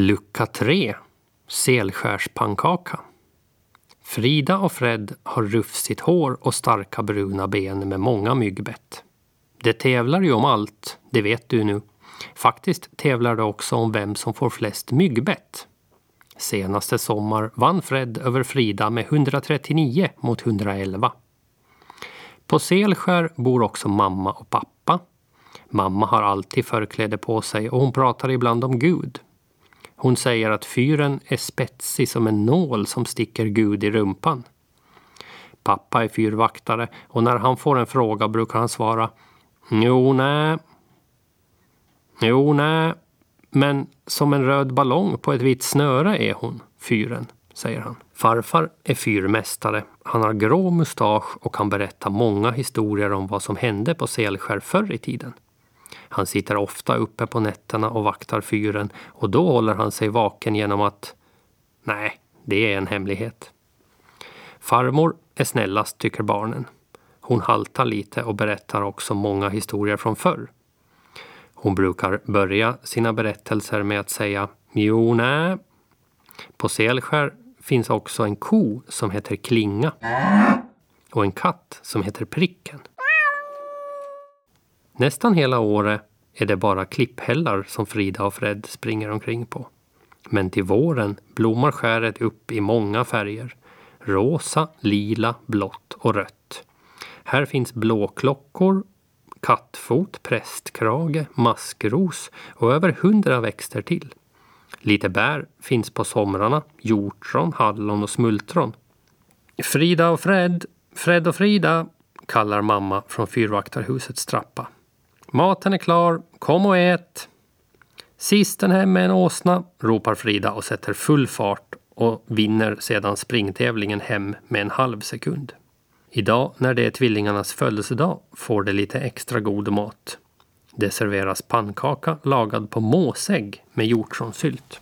Lucka 3 Selskärspannkaka Frida och Fred har rufsigt hår och starka bruna ben med många myggbett. Det tävlar ju om allt, det vet du nu. Faktiskt tävlar det också om vem som får flest myggbett. Senaste sommar vann Fred över Frida med 139 mot 111. På Selskär bor också mamma och pappa. Mamma har alltid förkläde på sig och hon pratar ibland om Gud. Hon säger att fyren är spetsig som en nål som sticker Gud i rumpan. Pappa är fyrvaktare och när han får en fråga brukar han svara Jo, nej. Jo, nej. Men som en röd ballong på ett vitt snöre är hon, fyren, säger han. Farfar är fyrmästare. Han har grå mustasch och kan berätta många historier om vad som hände på Selskär förr i tiden. Han sitter ofta uppe på nätterna och vaktar fyren och då håller han sig vaken genom att... Nej, det är en hemlighet. Farmor är snällast, tycker barnen. Hon haltar lite och berättar också många historier från förr. Hon brukar börja sina berättelser med att säga Jo, nä. På Selskär finns också en ko som heter Klinga och en katt som heter Pricken. Nästan hela året är det bara klipphällar som Frida och Fred springer omkring på. Men till våren blommar skäret upp i många färger. Rosa, lila, blått och rött. Här finns blåklockor, kattfot, prästkrage, maskros och över hundra växter till. Lite bär finns på somrarna, hjortron, hallon och smultron. Frida och Fred, Fred och Frida, kallar mamma från fyrvaktarhusets trappa. Maten är klar, kom och ät! Sisten hem med en åsna, ropar Frida och sätter full fart och vinner sedan springtävlingen hem med en halv sekund. Idag när det är tvillingarnas födelsedag får de lite extra god mat. Det serveras pannkaka lagad på måsägg med hjortronsylt.